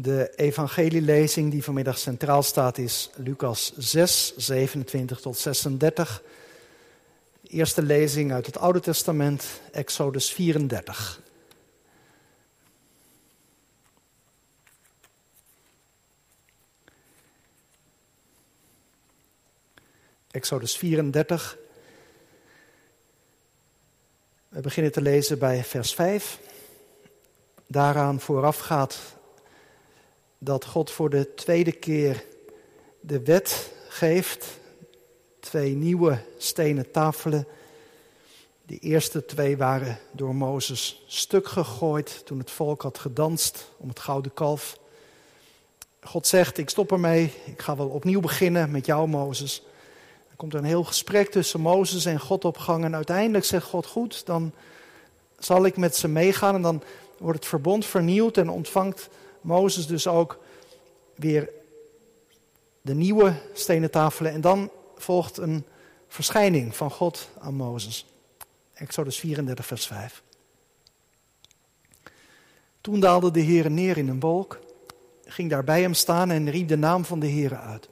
De evangelielezing die vanmiddag centraal staat is Lucas 6, 27 tot 36. De eerste lezing uit het Oude Testament, Exodus 34. Exodus 34. We beginnen te lezen bij vers 5. Daaraan voorafgaat dat God voor de tweede keer de wet geeft. Twee nieuwe stenen tafelen. De eerste twee waren door Mozes stuk gegooid toen het volk had gedanst om het gouden kalf. God zegt, ik stop ermee, ik ga wel opnieuw beginnen met jou Mozes. Dan komt er een heel gesprek tussen Mozes en God op gang en uiteindelijk zegt God goed, dan zal ik met ze meegaan en dan wordt het verbond vernieuwd en ontvangt Mozes dus ook weer de nieuwe stenen tafelen. En dan volgt een verschijning van God aan Mozes. Exodus 34, vers 5. Toen daalde de Heer neer in een wolk, ging daar bij hem staan en riep de naam van de Heer uit.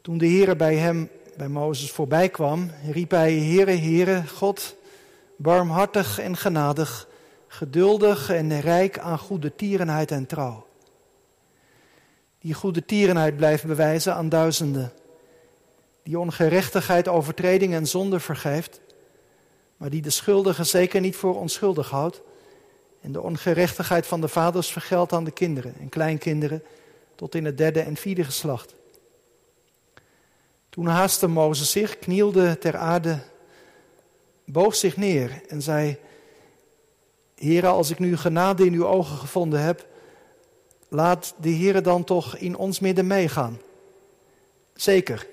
Toen de Heer bij hem, bij Mozes voorbij kwam, riep hij, Heere, Heere, God, barmhartig en genadig, geduldig en rijk aan goede tierenheid en trouw. Die goede tierenheid blijft bewijzen aan duizenden. Die ongerechtigheid, overtreding en zonde vergeeft, maar die de schuldige zeker niet voor onschuldig houdt. En de ongerechtigheid van de vaders vergeldt aan de kinderen en kleinkinderen tot in het derde en vierde geslacht. Toen haastte Mozes zich, knielde ter aarde, boog zich neer en zei: Heere, als ik nu genade in uw ogen gevonden heb, laat de Heere dan toch in ons midden meegaan. Zeker,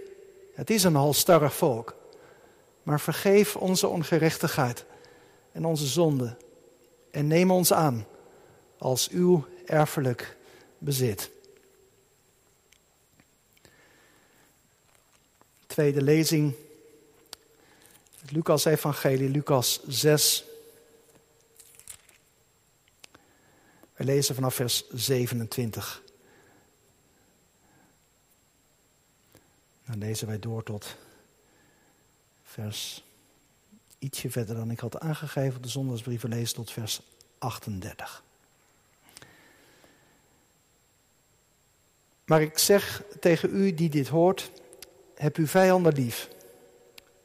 het is een halstarrig volk, maar vergeef onze ongerechtigheid en onze zonde en neem ons aan als uw erfelijk bezit. Tweede lezing, het Lucas-evangelie, Lucas 6, We lezen vanaf vers 27. Dan lezen wij door tot vers ietsje verder dan ik had aangegeven. De zondagsbrieven lezen tot vers 38. Maar ik zeg tegen u die dit hoort, heb uw vijanden lief.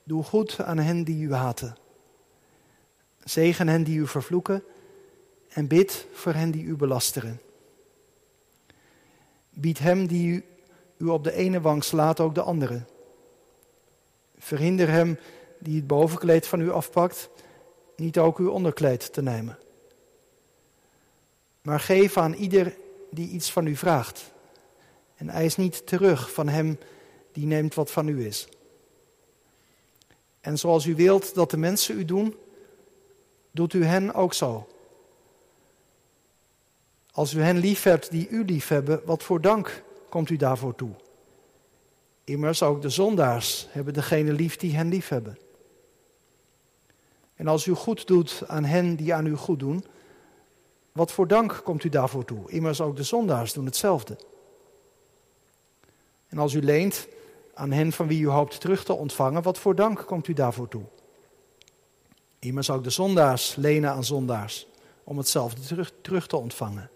Doe goed aan hen die u haten. Zegen hen die u vervloeken en bid voor hen die u belasteren. Bied hem die u, op de ene wang slaat ook de andere. Verhinder hem die het bovenkleed van u afpakt, niet ook uw onderkleed te nemen. Maar geef aan ieder die iets van u vraagt. En eis niet terug van hem die neemt wat van u is. En zoals u wilt dat de mensen u doen, doet u hen ook zo. Als u hen liefhebt die u liefhebben, wat voor dank komt u daarvoor toe? Immers ook de zondaars hebben degene lief die hen liefhebben. En als u goed doet aan hen die aan u goed doen, wat voor dank komt u daarvoor toe? Immers ook de zondaars doen hetzelfde. En als u leent aan hen van wie u hoopt terug te ontvangen, wat voor dank komt u daarvoor toe? Immers ook de zondaars lenen aan zondaars om hetzelfde terug, terug te ontvangen.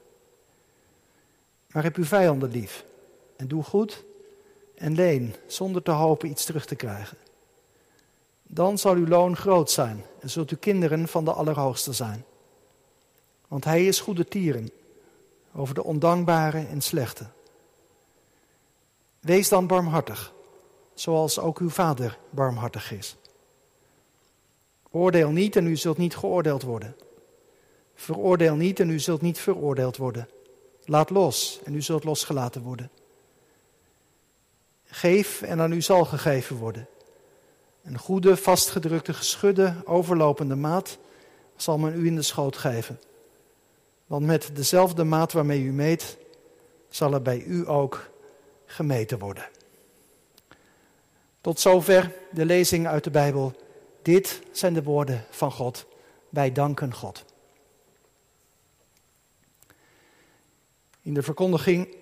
Maar heb uw vijanden lief en doe goed en leen zonder te hopen iets terug te krijgen. Dan zal uw loon groot zijn en zult u kinderen van de Allerhoogste zijn. Want hij is goede tieren over de ondankbare en slechte. Wees dan barmhartig, zoals ook uw vader barmhartig is. Oordeel niet en u zult niet geoordeeld worden. Veroordeel niet en u zult niet veroordeeld worden. Laat los en u zult losgelaten worden. Geef en aan u zal gegeven worden. Een goede, vastgedrukte, geschudde, overlopende maat zal men u in de schoot geven. Want met dezelfde maat waarmee u meet, zal er bij u ook gemeten worden. Tot zover de lezing uit de Bijbel. Dit zijn de woorden van God. Wij danken God. In de verkondiging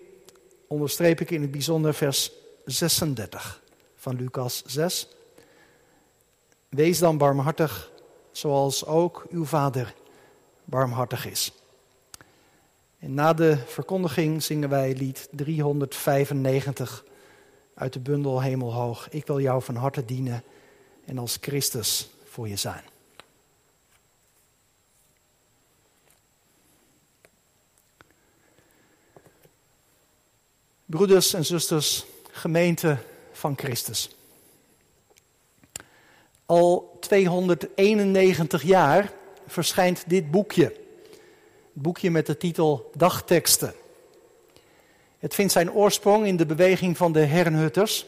onderstreep ik in het bijzonder vers 36 van Lucas 6. Wees dan barmhartig, zoals ook uw vader barmhartig is. En na de verkondiging zingen wij lied 395 uit de bundel Hemelhoog. Ik wil jou van harte dienen en als Christus voor je zijn. Broeders en zusters, gemeente van Christus. Al 291 jaar verschijnt dit boekje. Het boekje met de titel Dagteksten. Het vindt zijn oorsprong in de beweging van de Herrenhutters.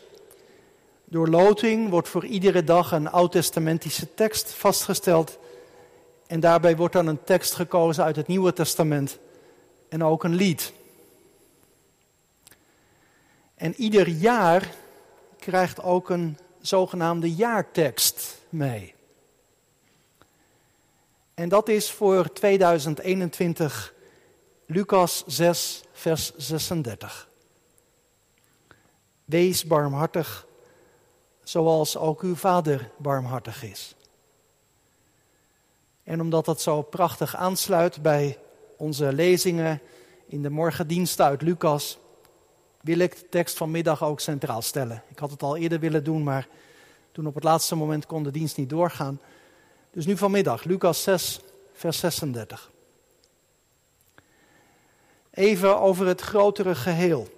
Door loting wordt voor iedere dag een oud-testamentische tekst vastgesteld. En daarbij wordt dan een tekst gekozen uit het Nieuwe Testament en ook een lied. En ieder jaar krijgt ook een zogenaamde jaartekst mee. En dat is voor 2021 Lucas 6, vers 36. Wees barmhartig, zoals ook uw vader barmhartig is. En omdat dat zo prachtig aansluit bij onze lezingen in de morgendiensten uit Lucas, wil ik de tekst vanmiddag ook centraal stellen. Ik had het al eerder willen doen, maar toen op het laatste moment kon de dienst niet doorgaan. Dus nu vanmiddag, Lucas 6, vers 36. Even over het grotere geheel.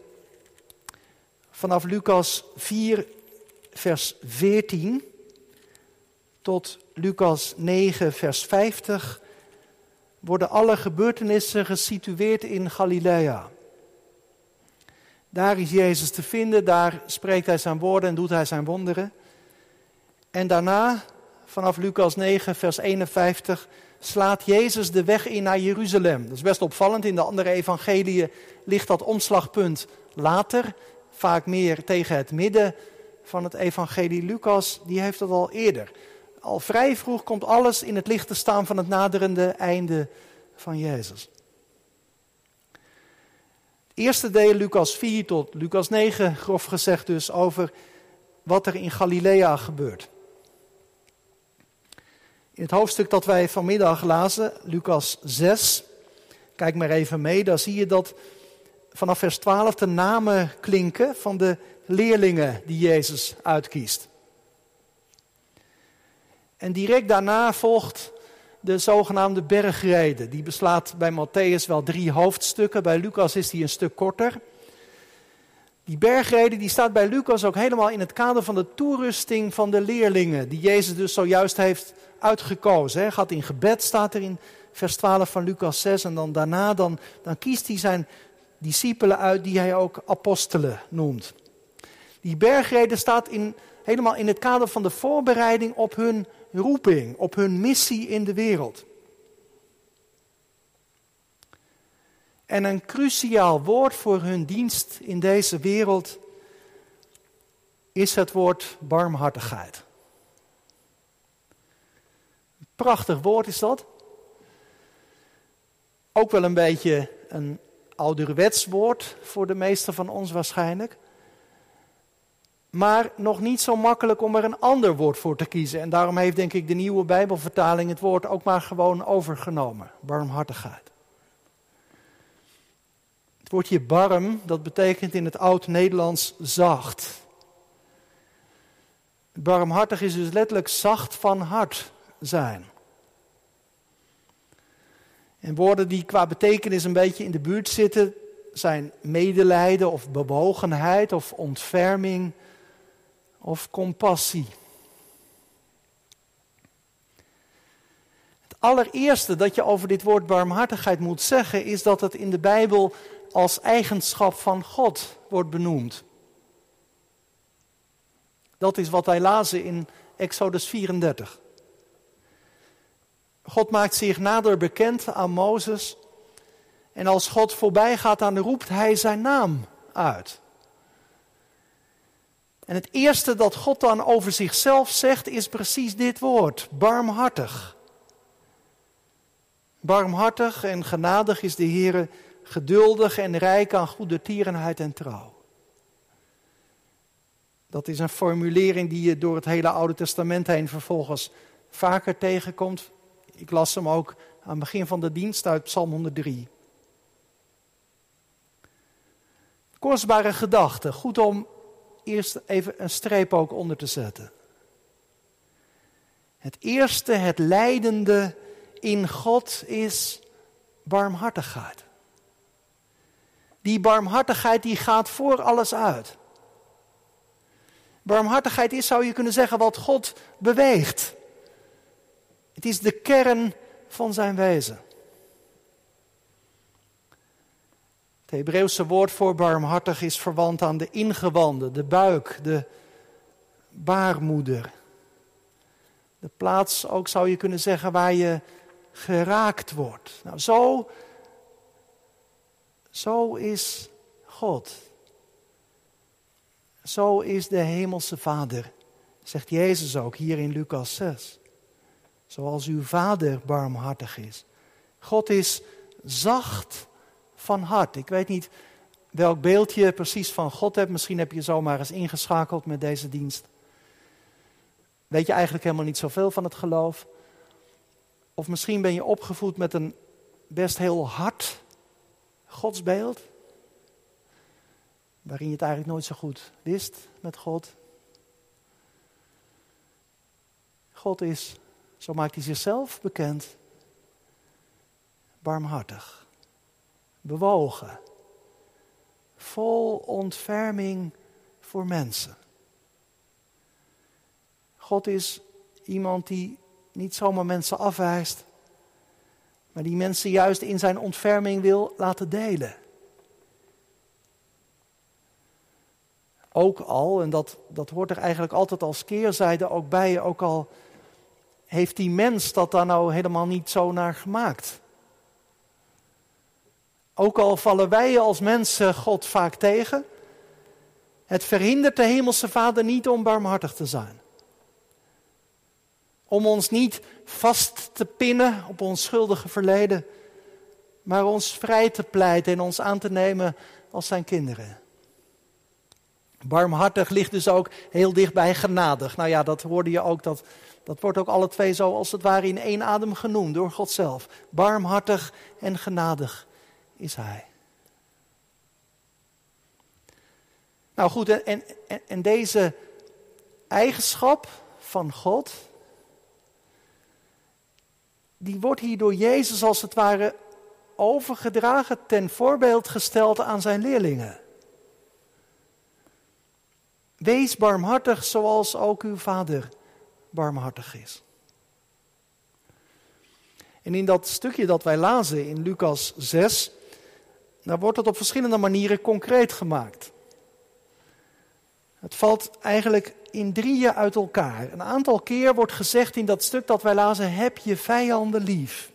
Vanaf Lucas 4, vers 14 tot Lucas 9, vers 50 worden alle gebeurtenissen gesitueerd in Galilea. Daar is Jezus te vinden, daar spreekt hij zijn woorden en doet hij zijn wonderen. En daarna, vanaf Lucas 9, vers 51, slaat Jezus de weg in naar Jeruzalem. Dat is best opvallend. In de andere evangeliën ligt dat omslagpunt later, vaak meer tegen het midden van het evangelie. Lucas, die heeft dat al eerder. Al vrij vroeg komt alles in het licht te staan van het naderende einde van Jezus. Eerste deel, Lucas 4 tot Lucas 9, grof gezegd dus, over wat er in Galilea gebeurt. In het hoofdstuk dat wij vanmiddag lazen, Lucas 6, kijk maar even mee, daar zie je dat vanaf vers 12 de namen klinken van de leerlingen die Jezus uitkiest. En direct daarna volgt de zogenaamde bergreden. Die beslaat bij Matthäus wel drie hoofdstukken, bij Lucas is die een stuk korter. Die bergreden die staat bij Lucas ook helemaal in het kader van de toerusting van de leerlingen, die Jezus dus zojuist heeft uitgekozen. Hij gaat in gebed, staat er in vers 12 van Lucas 6, en dan daarna dan, dan kiest hij zijn discipelen uit die hij ook apostelen noemt. Die bergreden staat in, helemaal in het kader van de voorbereiding op hun roeping, op hun missie in de wereld. En een cruciaal woord voor hun dienst in deze wereld is het woord barmhartigheid. Prachtig woord is dat. Ook wel een beetje een ouderwets woord voor de meesten van ons waarschijnlijk maar nog niet zo makkelijk om er een ander woord voor te kiezen. En daarom heeft denk ik de nieuwe Bijbelvertaling het woord ook maar gewoon overgenomen. Barmhartigheid. Het woordje barm, dat betekent in het oud-Nederlands zacht. Barmhartig is dus letterlijk zacht van hart zijn. En woorden die qua betekenis een beetje in de buurt zitten, zijn medelijden of bewogenheid of ontferming of compassie. Het allereerste dat je over dit woord barmhartigheid moet zeggen is dat het in de Bijbel als eigenschap van God wordt benoemd. Dat is wat wij lazen in Exodus 34. God maakt zich nader bekend aan Mozes. En als God voorbij gaat, dan roept hij zijn naam uit. En het eerste dat God dan over zichzelf zegt is precies dit woord: barmhartig. Barmhartig en genadig is de Heere geduldig en rijk aan goede tierenheid en trouw. Dat is een formulering die je door het hele Oude Testament heen vervolgens vaker tegenkomt. Ik las hem ook aan het begin van de dienst uit Psalm 103. Kostbare gedachte, goed om eerst even een streep ook onder te zetten. Het eerste, het leidende in God is barmhartigheid. Die barmhartigheid die gaat voor alles uit. Barmhartigheid is, zou je kunnen zeggen, wat God beweegt. Het is de kern van zijn wezen. Het Hebreeuwse woord voor barmhartig is verwant aan de ingewanden, de buik, de baarmoeder. De plaats ook zou je kunnen zeggen waar je geraakt wordt. Nou, zo, zo is God. Zo is de Hemelse Vader, zegt Jezus ook hier in Lucas 6. Zoals uw Vader barmhartig is. God is zacht van hart. Ik weet niet welk beeld je precies van God hebt. Misschien heb je zomaar eens ingeschakeld met deze dienst. Weet je eigenlijk helemaal niet zoveel van het geloof? Of misschien ben je opgevoed met een best heel hard godsbeeld, waarin je het eigenlijk nooit zo goed wist met God. God is, zo maakt hij zichzelf bekend, barmhartig, bewogen, vol ontferming voor mensen. God is iemand die niet zomaar mensen afwijst, maar die mensen juist in zijn ontferming wil laten delen. Ook al, en dat, dat hoort er eigenlijk altijd als keerzijde ook bij, ook al heeft die mens dat daar nou helemaal niet zo naar gemaakt. Ook al vallen wij als mensen God vaak tegen, het verhindert de Hemelse Vader niet om barmhartig te zijn. Om ons niet vast te pinnen op ons schuldige verleden, maar ons vrij te pleiten en ons aan te nemen als zijn kinderen. Barmhartig ligt dus ook heel dichtbij genadig. Nou ja, dat hoorde je ook, dat, dat wordt ook alle twee zo als het ware in één adem genoemd door God zelf. Barmhartig en genadig is Hij. Nou goed, en, en, en deze eigenschap van God, die wordt hier door Jezus als het ware overgedragen, ten voorbeeld gesteld aan zijn leerlingen. Wees barmhartig zoals ook uw vader barmhartig is. En in dat stukje dat wij lazen in Lucas 6, daar wordt het op verschillende manieren concreet gemaakt. Het valt eigenlijk in drieën uit elkaar. Een aantal keer wordt gezegd in dat stuk dat wij lazen: heb je vijanden lief.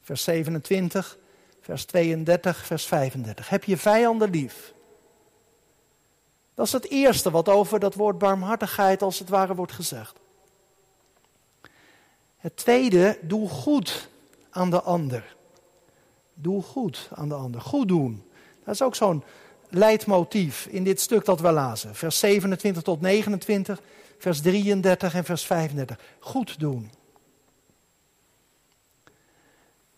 Vers 27, vers 32, vers 35. Heb je vijanden lief. Dat is het eerste wat over dat woord barmhartigheid als het ware wordt gezegd. Het tweede, doe goed aan de ander. Doe goed aan de ander. Goed doen. Dat is ook zo'n leidmotief in dit stuk dat we lazen. Vers 27 tot 29, vers 33 en vers 35. Goed doen.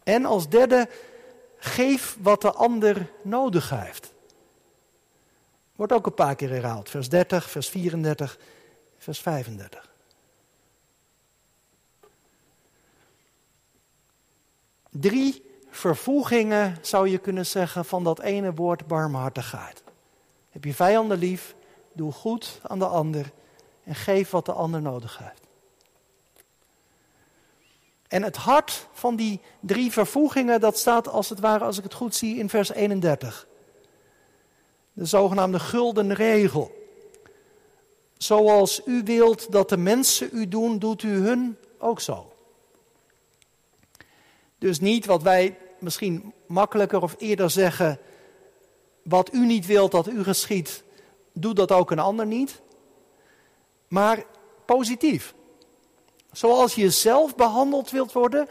En als derde, geef wat de ander nodig heeft. Wordt ook een paar keer herhaald. Vers 30, vers 34, vers 35. Drie vervoegingen, zou je kunnen zeggen, van dat ene woord barmhartigheid. Heb je vijanden lief, doe goed aan de ander en geef wat de ander nodig heeft. En het hart van die drie vervoegingen, dat staat als het ware, als ik het goed zie, in vers 31. De zogenaamde gulden regel. Zoals u wilt dat de mensen u doen, doet u hun ook zo. Dus niet wat wij misschien makkelijker of eerder zeggen, wat u niet wilt dat u geschiet, doet dat ook een ander niet. Maar positief. Zoals je zelf behandeld wilt worden,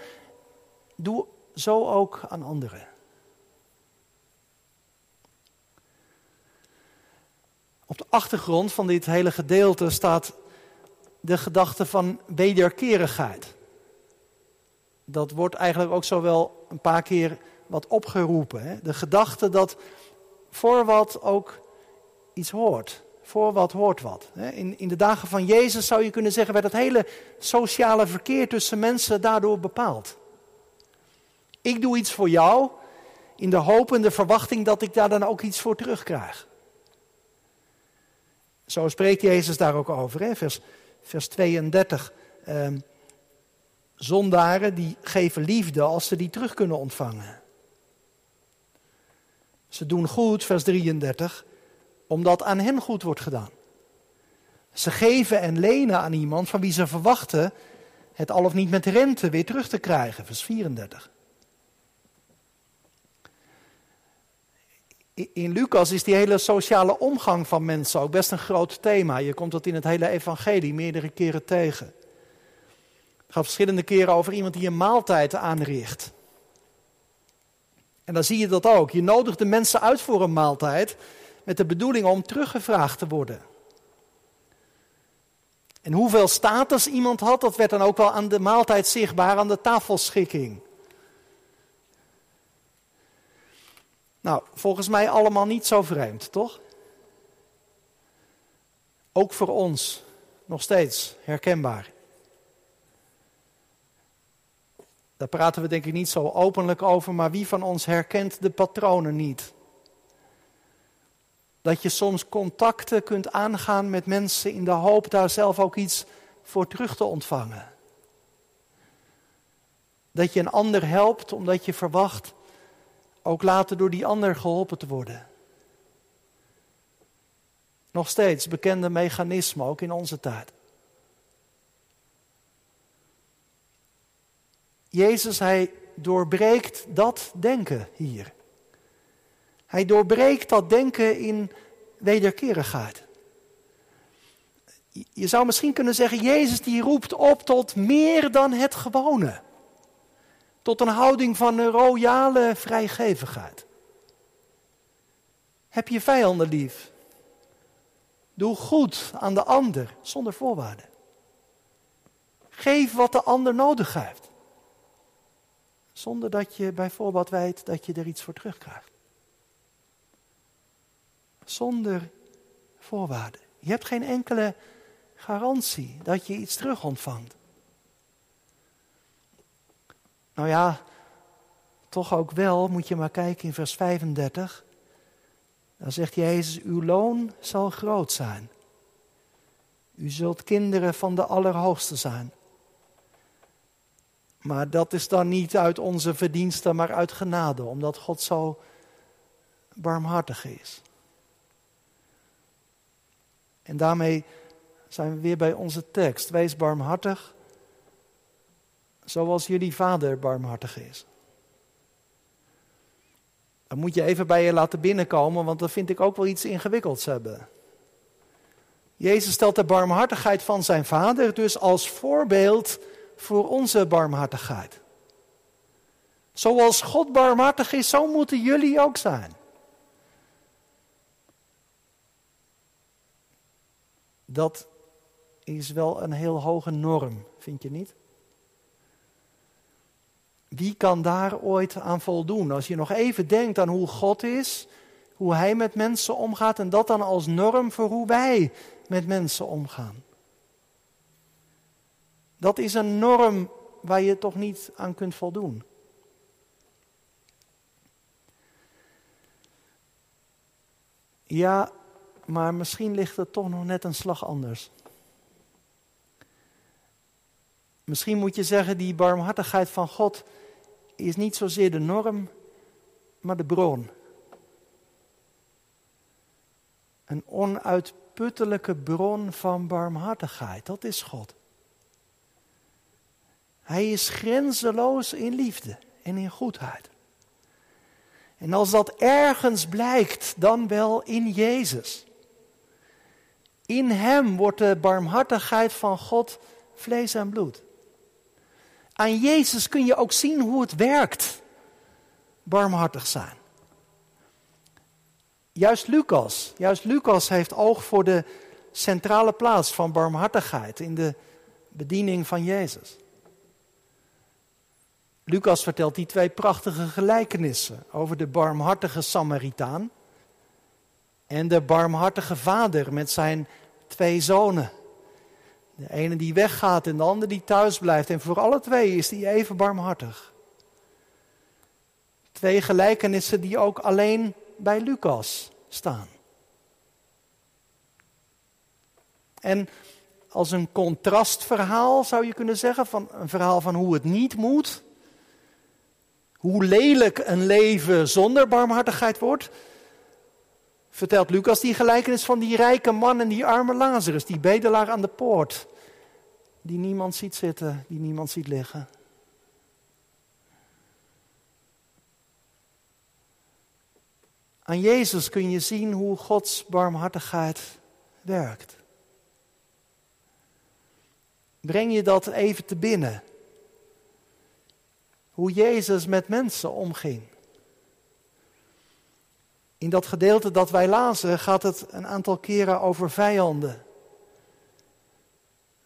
doe zo ook aan anderen. Op de achtergrond van dit hele gedeelte staat de gedachte van wederkerigheid. Dat wordt eigenlijk ook zo wel een paar keer wat opgeroepen. Hè? De gedachte dat voor wat ook iets hoort. Voor wat hoort wat. In, in de dagen van Jezus zou je kunnen zeggen, werd het hele sociale verkeer tussen mensen daardoor bepaald. Ik doe iets voor jou in de hoop en de verwachting dat ik daar dan ook iets voor terugkrijg. Zo spreekt Jezus daar ook over, hè? Vers, vers 32. Ehm, zondaren die geven liefde als ze die terug kunnen ontvangen. Ze doen goed, vers 33, omdat aan hen goed wordt gedaan. Ze geven en lenen aan iemand van wie ze verwachten het al of niet met rente weer terug te krijgen, vers 34. In Lucas is die hele sociale omgang van mensen ook best een groot thema. Je komt dat in het hele evangelie meerdere keren tegen. Gaat verschillende keren over iemand die een maaltijd aanricht. En dan zie je dat ook. Je nodigt de mensen uit voor een maaltijd met de bedoeling om teruggevraagd te worden. En hoeveel status iemand had, dat werd dan ook wel aan de maaltijd zichtbaar, aan de tafelschikking. Nou, volgens mij allemaal niet zo vreemd, toch? Ook voor ons nog steeds herkenbaar. Daar praten we denk ik niet zo openlijk over, maar wie van ons herkent de patronen niet? Dat je soms contacten kunt aangaan met mensen in de hoop daar zelf ook iets voor terug te ontvangen. Dat je een ander helpt omdat je verwacht ook later door die ander geholpen te worden. Nog steeds bekende mechanismen, ook in onze tijd. Jezus, hij doorbreekt dat denken hier. Hij doorbreekt dat denken in wederkerigheid. Je zou misschien kunnen zeggen, Jezus die roept op tot meer dan het gewone. Tot een houding van royale vrijgevigheid. Heb je vijanden lief. Doe goed aan de ander zonder voorwaarden. Geef wat de ander nodig heeft. Zonder dat je bijvoorbeeld weet dat je er iets voor terugkrijgt. Zonder voorwaarden. Je hebt geen enkele garantie dat je iets terug ontvangt. Nou ja, toch ook wel, moet je maar kijken in vers 35. Dan zegt Jezus, uw loon zal groot zijn. U zult kinderen van de Allerhoogste zijn. Maar dat is dan niet uit onze verdiensten, maar uit genade, omdat God zo barmhartig is. En daarmee zijn we weer bij onze tekst. Wees barmhartig, zoals jullie vader barmhartig is. Dan moet je even bij je laten binnenkomen, want dat vind ik ook wel iets ingewikkelds hebben. Jezus stelt de barmhartigheid van zijn vader dus als voorbeeld voor onze barmhartigheid. Zoals God barmhartig is, zo moeten jullie ook zijn. Dat is wel een heel hoge norm, vind je niet? Wie kan daar ooit aan voldoen? Als je nog even denkt aan hoe God is, hoe Hij met mensen omgaat en dat dan als norm voor hoe wij met mensen omgaan. Dat is een norm waar je toch niet aan kunt voldoen. Ja, maar misschien ligt het toch nog net een slag anders. Misschien moet je zeggen, die barmhartigheid van God is niet zozeer de norm, maar de bron. Een onuitputtelijke bron van barmhartigheid, dat is God. Hij is grenzeloos in liefde en in goedheid. En als dat ergens blijkt, dan wel in Jezus. In Hem wordt de barmhartigheid van God vlees en bloed. Aan Jezus kun je ook zien hoe het werkt, barmhartig zijn. Juist Lucas, juist Lucas heeft oog voor de centrale plaats van barmhartigheid in de bediening van Jezus. Lucas vertelt die twee prachtige gelijkenissen over de barmhartige Samaritaan en de barmhartige vader met zijn twee zonen. De ene die weggaat en de andere die thuis blijft. En voor alle twee is die even barmhartig. Twee gelijkenissen die ook alleen bij Lucas staan. En als een contrastverhaal zou je kunnen zeggen, van een verhaal van hoe het niet moet, hoe lelijk een leven zonder barmhartigheid wordt, vertelt Lucas die gelijkenis van die rijke man en die arme Lazarus, die bedelaar aan de poort, die niemand ziet zitten, die niemand ziet liggen. Aan Jezus kun je zien hoe Gods barmhartigheid werkt. Breng je dat even te binnen. Hoe Jezus met mensen omging. In dat gedeelte dat wij lazen gaat het een aantal keren over vijanden.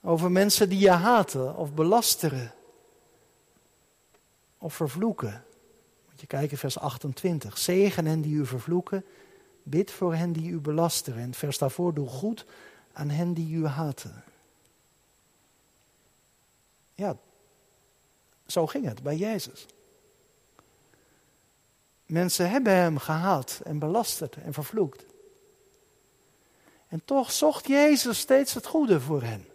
Over mensen die je haten of belasteren. Of vervloeken. Moet je kijken, vers 28. Zegen hen die u vervloeken. Bid voor hen die u belasteren. En vers daarvoor, doe goed aan hen die u haten. Ja, zo ging het bij Jezus. Mensen hebben hem gehaat en belasterd en vervloekt. En toch zocht Jezus steeds het goede voor hen.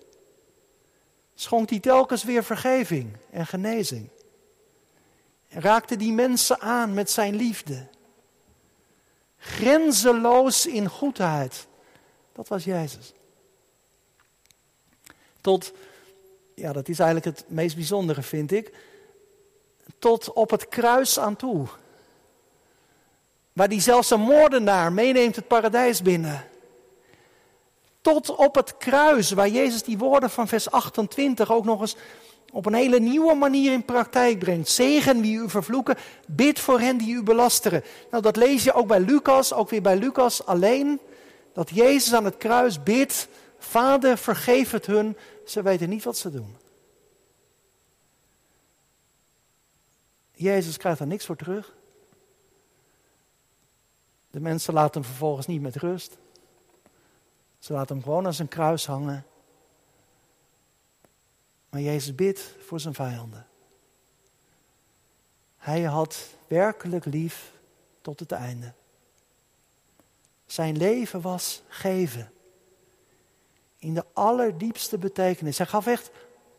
Schonk hij telkens weer vergeving en genezing. En raakte die mensen aan met zijn liefde. Grenzeloos in goedheid. Dat was Jezus. Tot, ja, dat is eigenlijk het meest bijzondere, vind ik. Tot op het kruis aan toe. Waar hij zelfs een moordenaar meeneemt het paradijs binnen. Tot op het kruis, waar Jezus die woorden van vers 28 ook nog eens op een hele nieuwe manier in praktijk brengt. Zegen wie u vervloeken, bid voor hen die u belasteren. Nou, dat lees je ook bij Lucas, ook weer bij Lucas alleen. Dat Jezus aan het kruis bidt, Vader vergeef het hun, ze weten niet wat ze doen. Jezus krijgt er niks voor terug. De mensen laten hem vervolgens niet met rust. Ze laten hem gewoon aan zijn kruis hangen. Maar Jezus bidt voor zijn vijanden. Hij had werkelijk lief tot het einde. Zijn leven was geven. In de allerdiepste betekenis. Hij gaf echt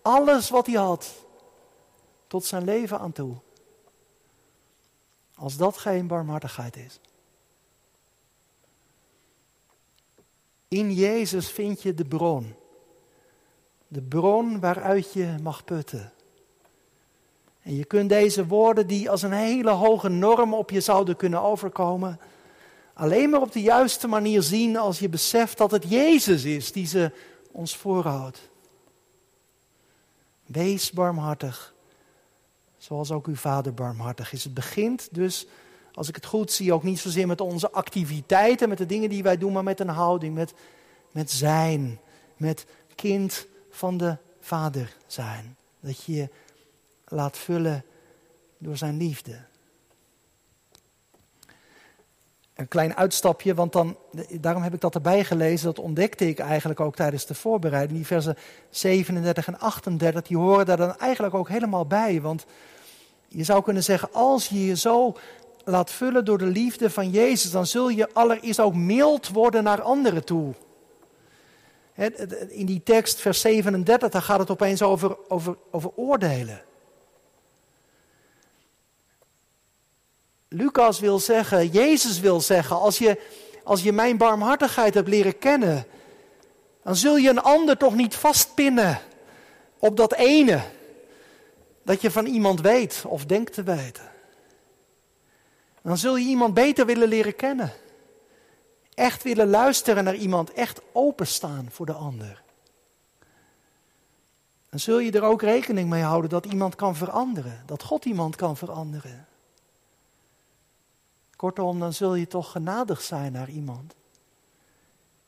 alles wat hij had. Tot zijn leven aan toe. Als dat geen barmhartigheid is. In Jezus vind je de bron. De bron waaruit je mag putten. En je kunt deze woorden, die als een hele hoge norm op je zouden kunnen overkomen, alleen maar op de juiste manier zien als je beseft dat het Jezus is die ze ons voorhoudt. Wees barmhartig, zoals ook uw vader barmhartig is. Het begint dus als ik het goed zie, ook niet zozeer met onze activiteiten, met de dingen die wij doen, maar met een houding, met, met zijn, met kind van de Vader zijn. Dat je je laat vullen door zijn liefde. Een klein uitstapje, want dan, daarom heb ik dat erbij gelezen. Dat ontdekte ik eigenlijk ook tijdens de voorbereiding. Die versen 37 en 38, die horen daar dan eigenlijk ook helemaal bij. Want je zou kunnen zeggen, als je je zo laat vullen door de liefde van Jezus, dan zul je allereerst ook mild worden naar anderen toe. In die tekst, vers 37, daar gaat het opeens over, over, over oordelen. Lucas wil zeggen, Jezus wil zeggen, als je, als je mijn barmhartigheid hebt leren kennen, dan zul je een ander toch niet vastpinnen op dat ene dat je van iemand weet of denkt te weten. Dan zul je iemand beter willen leren kennen. Echt willen luisteren naar iemand, echt openstaan voor de ander. Dan zul je er ook rekening mee houden dat iemand kan veranderen, dat God iemand kan veranderen. Kortom, dan zul je toch genadig zijn naar iemand.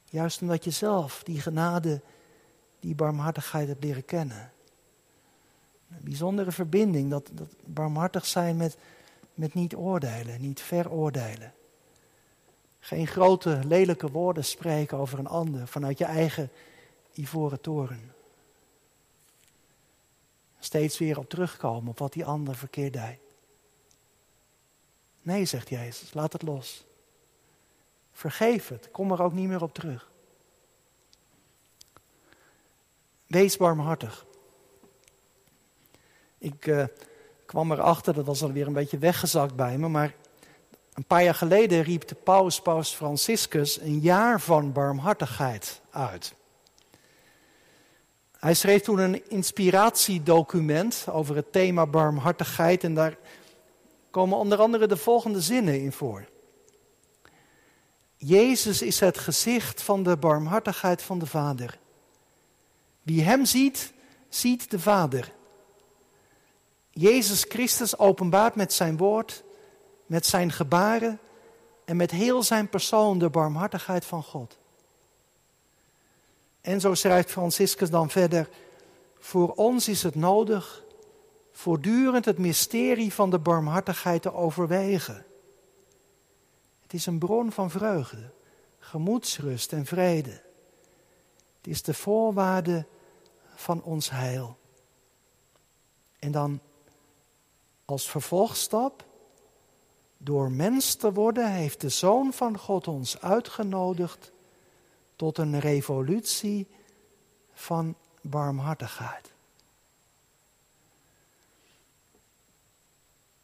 Juist omdat je zelf die genade, die barmhartigheid hebt leren kennen. Een bijzondere verbinding, dat, dat barmhartig zijn met, met niet oordelen, niet veroordelen. Geen grote, lelijke woorden spreken over een ander vanuit je eigen ivoren toren. Steeds weer op terugkomen op wat die ander verkeerd deed. Nee, zegt Jezus, laat het los. Vergeef het, kom er ook niet meer op terug. Wees barmhartig. Ik uh, kwam erachter, dat was alweer een beetje weggezakt bij me, maar een paar jaar geleden riep de paus, paus Franciscus, een jaar van barmhartigheid uit. Hij schreef toen een inspiratiedocument over het thema barmhartigheid en daar komen onder andere de volgende zinnen in voor. Jezus is het gezicht van de barmhartigheid van de Vader. Wie Hem ziet, ziet de Vader. Jezus Christus openbaart met zijn woord, met zijn gebaren en met heel zijn persoon de barmhartigheid van God. En zo schrijft Franciscus dan verder, voor ons is het nodig voortdurend het mysterie van de barmhartigheid te overwegen. Het is een bron van vreugde, gemoedsrust en vrede. Het is de voorwaarde van ons heil. En dan als vervolgstap, door mens te worden, heeft de Zoon van God ons uitgenodigd tot een revolutie van barmhartigheid.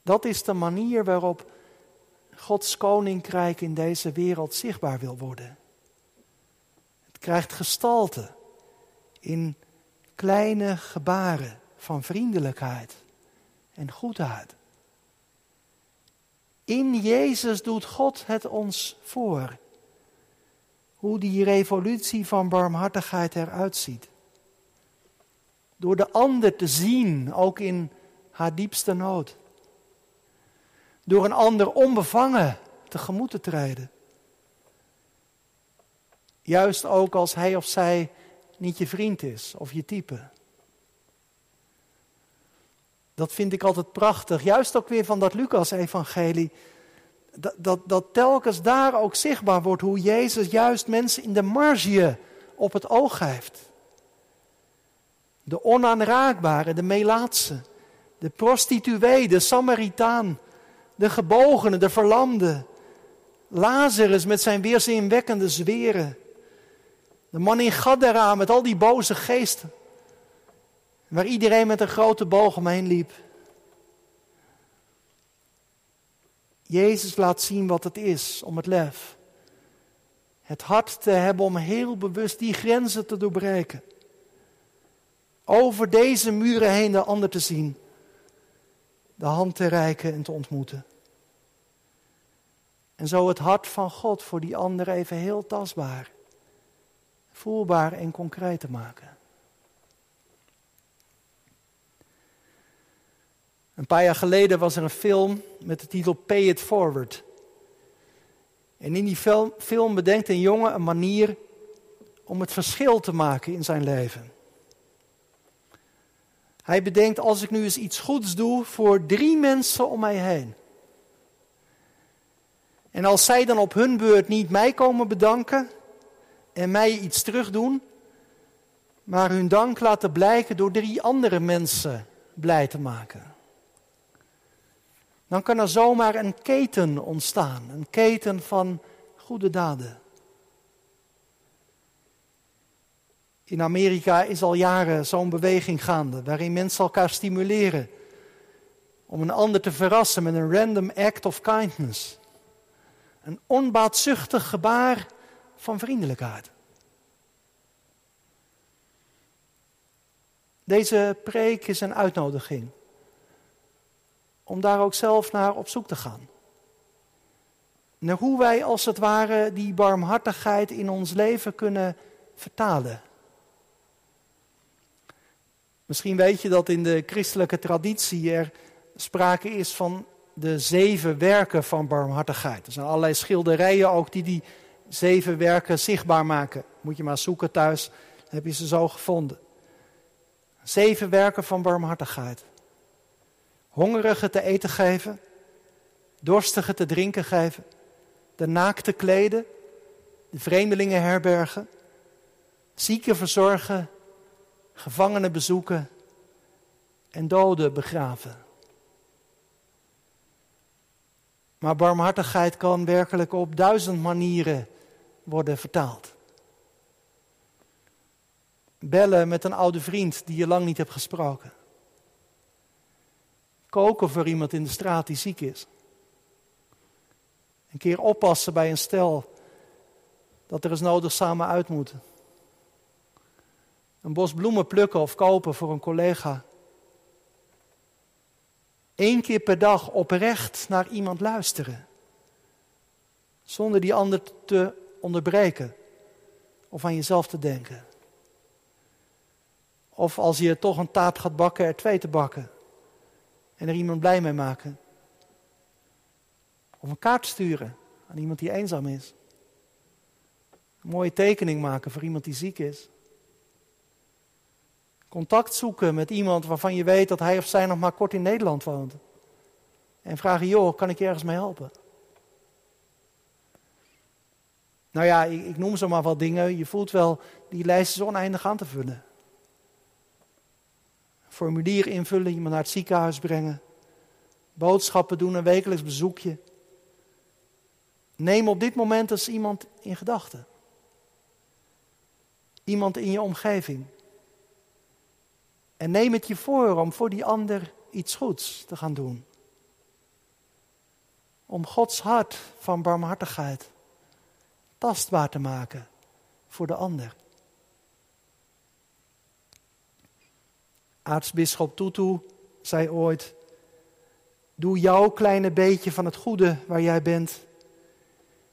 Dat is de manier waarop Gods koninkrijk in deze wereld zichtbaar wil worden. Het krijgt gestalte in kleine gebaren van vriendelijkheid en goedheid. In Jezus doet God het ons voor. Hoe die revolutie van barmhartigheid eruit ziet. Door de ander te zien, ook in haar diepste nood. Door een ander onbevangen tegemoet te treden. Juist ook als hij of zij niet je vriend is of je type. Dat vind ik altijd prachtig. Juist ook weer van dat Lucas-evangelie. Dat, dat, dat telkens daar ook zichtbaar wordt hoe Jezus juist mensen in de marge op het oog heeft. De onaanraakbare, de melaatse, de prostituee, de Samaritaan, de gebogene, de verlamde. Lazarus met zijn weerzinwekkende zweren. De man in Gadara met al die boze geesten. Waar iedereen met een grote boog omheen liep. Jezus laat zien wat het is om het lef. Het hart te hebben om heel bewust die grenzen te doorbreken. Over deze muren heen de ander te zien. De hand te reiken en te ontmoeten. En zo het hart van God voor die ander even heel tastbaar, voelbaar en concreet te maken. Een paar jaar geleden was er een film met de titel Pay It Forward. En in die film bedenkt een jongen een manier om het verschil te maken in zijn leven. Hij bedenkt, als ik nu eens iets goeds doe voor drie mensen om mij heen. En als zij dan op hun beurt niet mij komen bedanken en mij iets terugdoen, maar hun dank laten blijken door drie andere mensen blij te maken dan kan er zomaar een keten ontstaan, een keten van goede daden. In Amerika is al jaren zo'n beweging gaande, waarin mensen elkaar stimuleren om een ander te verrassen met een random act of kindness. Een onbaatzuchtig gebaar van vriendelijkheid. Deze preek is een uitnodiging om daar ook zelf naar op zoek te gaan. Naar hoe wij als het ware die barmhartigheid in ons leven kunnen vertalen. Misschien weet je dat in de christelijke traditie er sprake is van de zeven werken van barmhartigheid. Er zijn allerlei schilderijen ook die die zeven werken zichtbaar maken. Moet je maar zoeken thuis, heb je ze zo gevonden. Zeven werken van barmhartigheid. Hongerigen te eten geven, dorstigen te drinken geven, de naakte kleden, de vreemdelingen herbergen, zieken verzorgen, gevangenen bezoeken en doden begraven. Maar barmhartigheid kan werkelijk op duizend manieren worden vertaald. Bellen met een oude vriend die je lang niet hebt gesproken. Koken voor iemand in de straat die ziek is. Een keer oppassen bij een stel dat er eens nodig samen uit moeten. Een bos bloemen plukken of kopen voor een collega. Eén keer per dag oprecht naar iemand luisteren. Zonder die ander te onderbreken of aan jezelf te denken. Of als je toch een taart gaat bakken, er twee te bakken. En er iemand blij mee maken. Of een kaart sturen aan iemand die eenzaam is. Een mooie tekening maken voor iemand die ziek is. Contact zoeken met iemand waarvan je weet dat hij of zij nog maar kort in Nederland woont. En vragen, joh, kan ik je ergens mee helpen? Nou ja, ik, noem zo maar wat dingen. Je voelt wel, die lijst is oneindig aan te vullen. Formulier invullen, iemand naar het ziekenhuis brengen. Boodschappen doen, een wekelijks bezoekje. Neem op dit moment eens iemand in gedachten. Iemand in je omgeving. En neem het je voor om voor die ander iets goeds te gaan doen. Om Gods hart van barmhartigheid tastbaar te maken voor de ander. Aartsbisschop Tutu zei ooit: Doe jouw kleine beetje van het goede waar jij bent.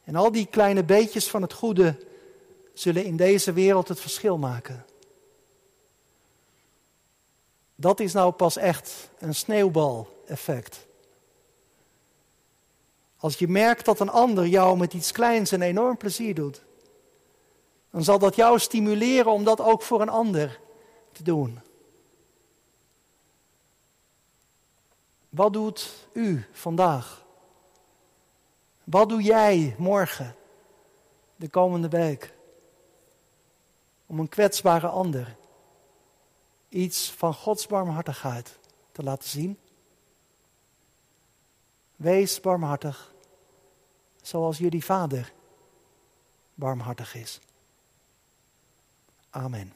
En al die kleine beetjes van het goede zullen in deze wereld het verschil maken. Dat is nou pas echt een sneeuwbaleffect. Als je merkt dat een ander jou met iets kleins een enorm plezier doet, dan zal dat jou stimuleren om dat ook voor een ander te doen. Wat doet u vandaag? Wat doe jij morgen, de komende week, om een kwetsbare ander iets van Gods barmhartigheid te laten zien? Wees barmhartig, zoals jullie vader barmhartig is. Amen.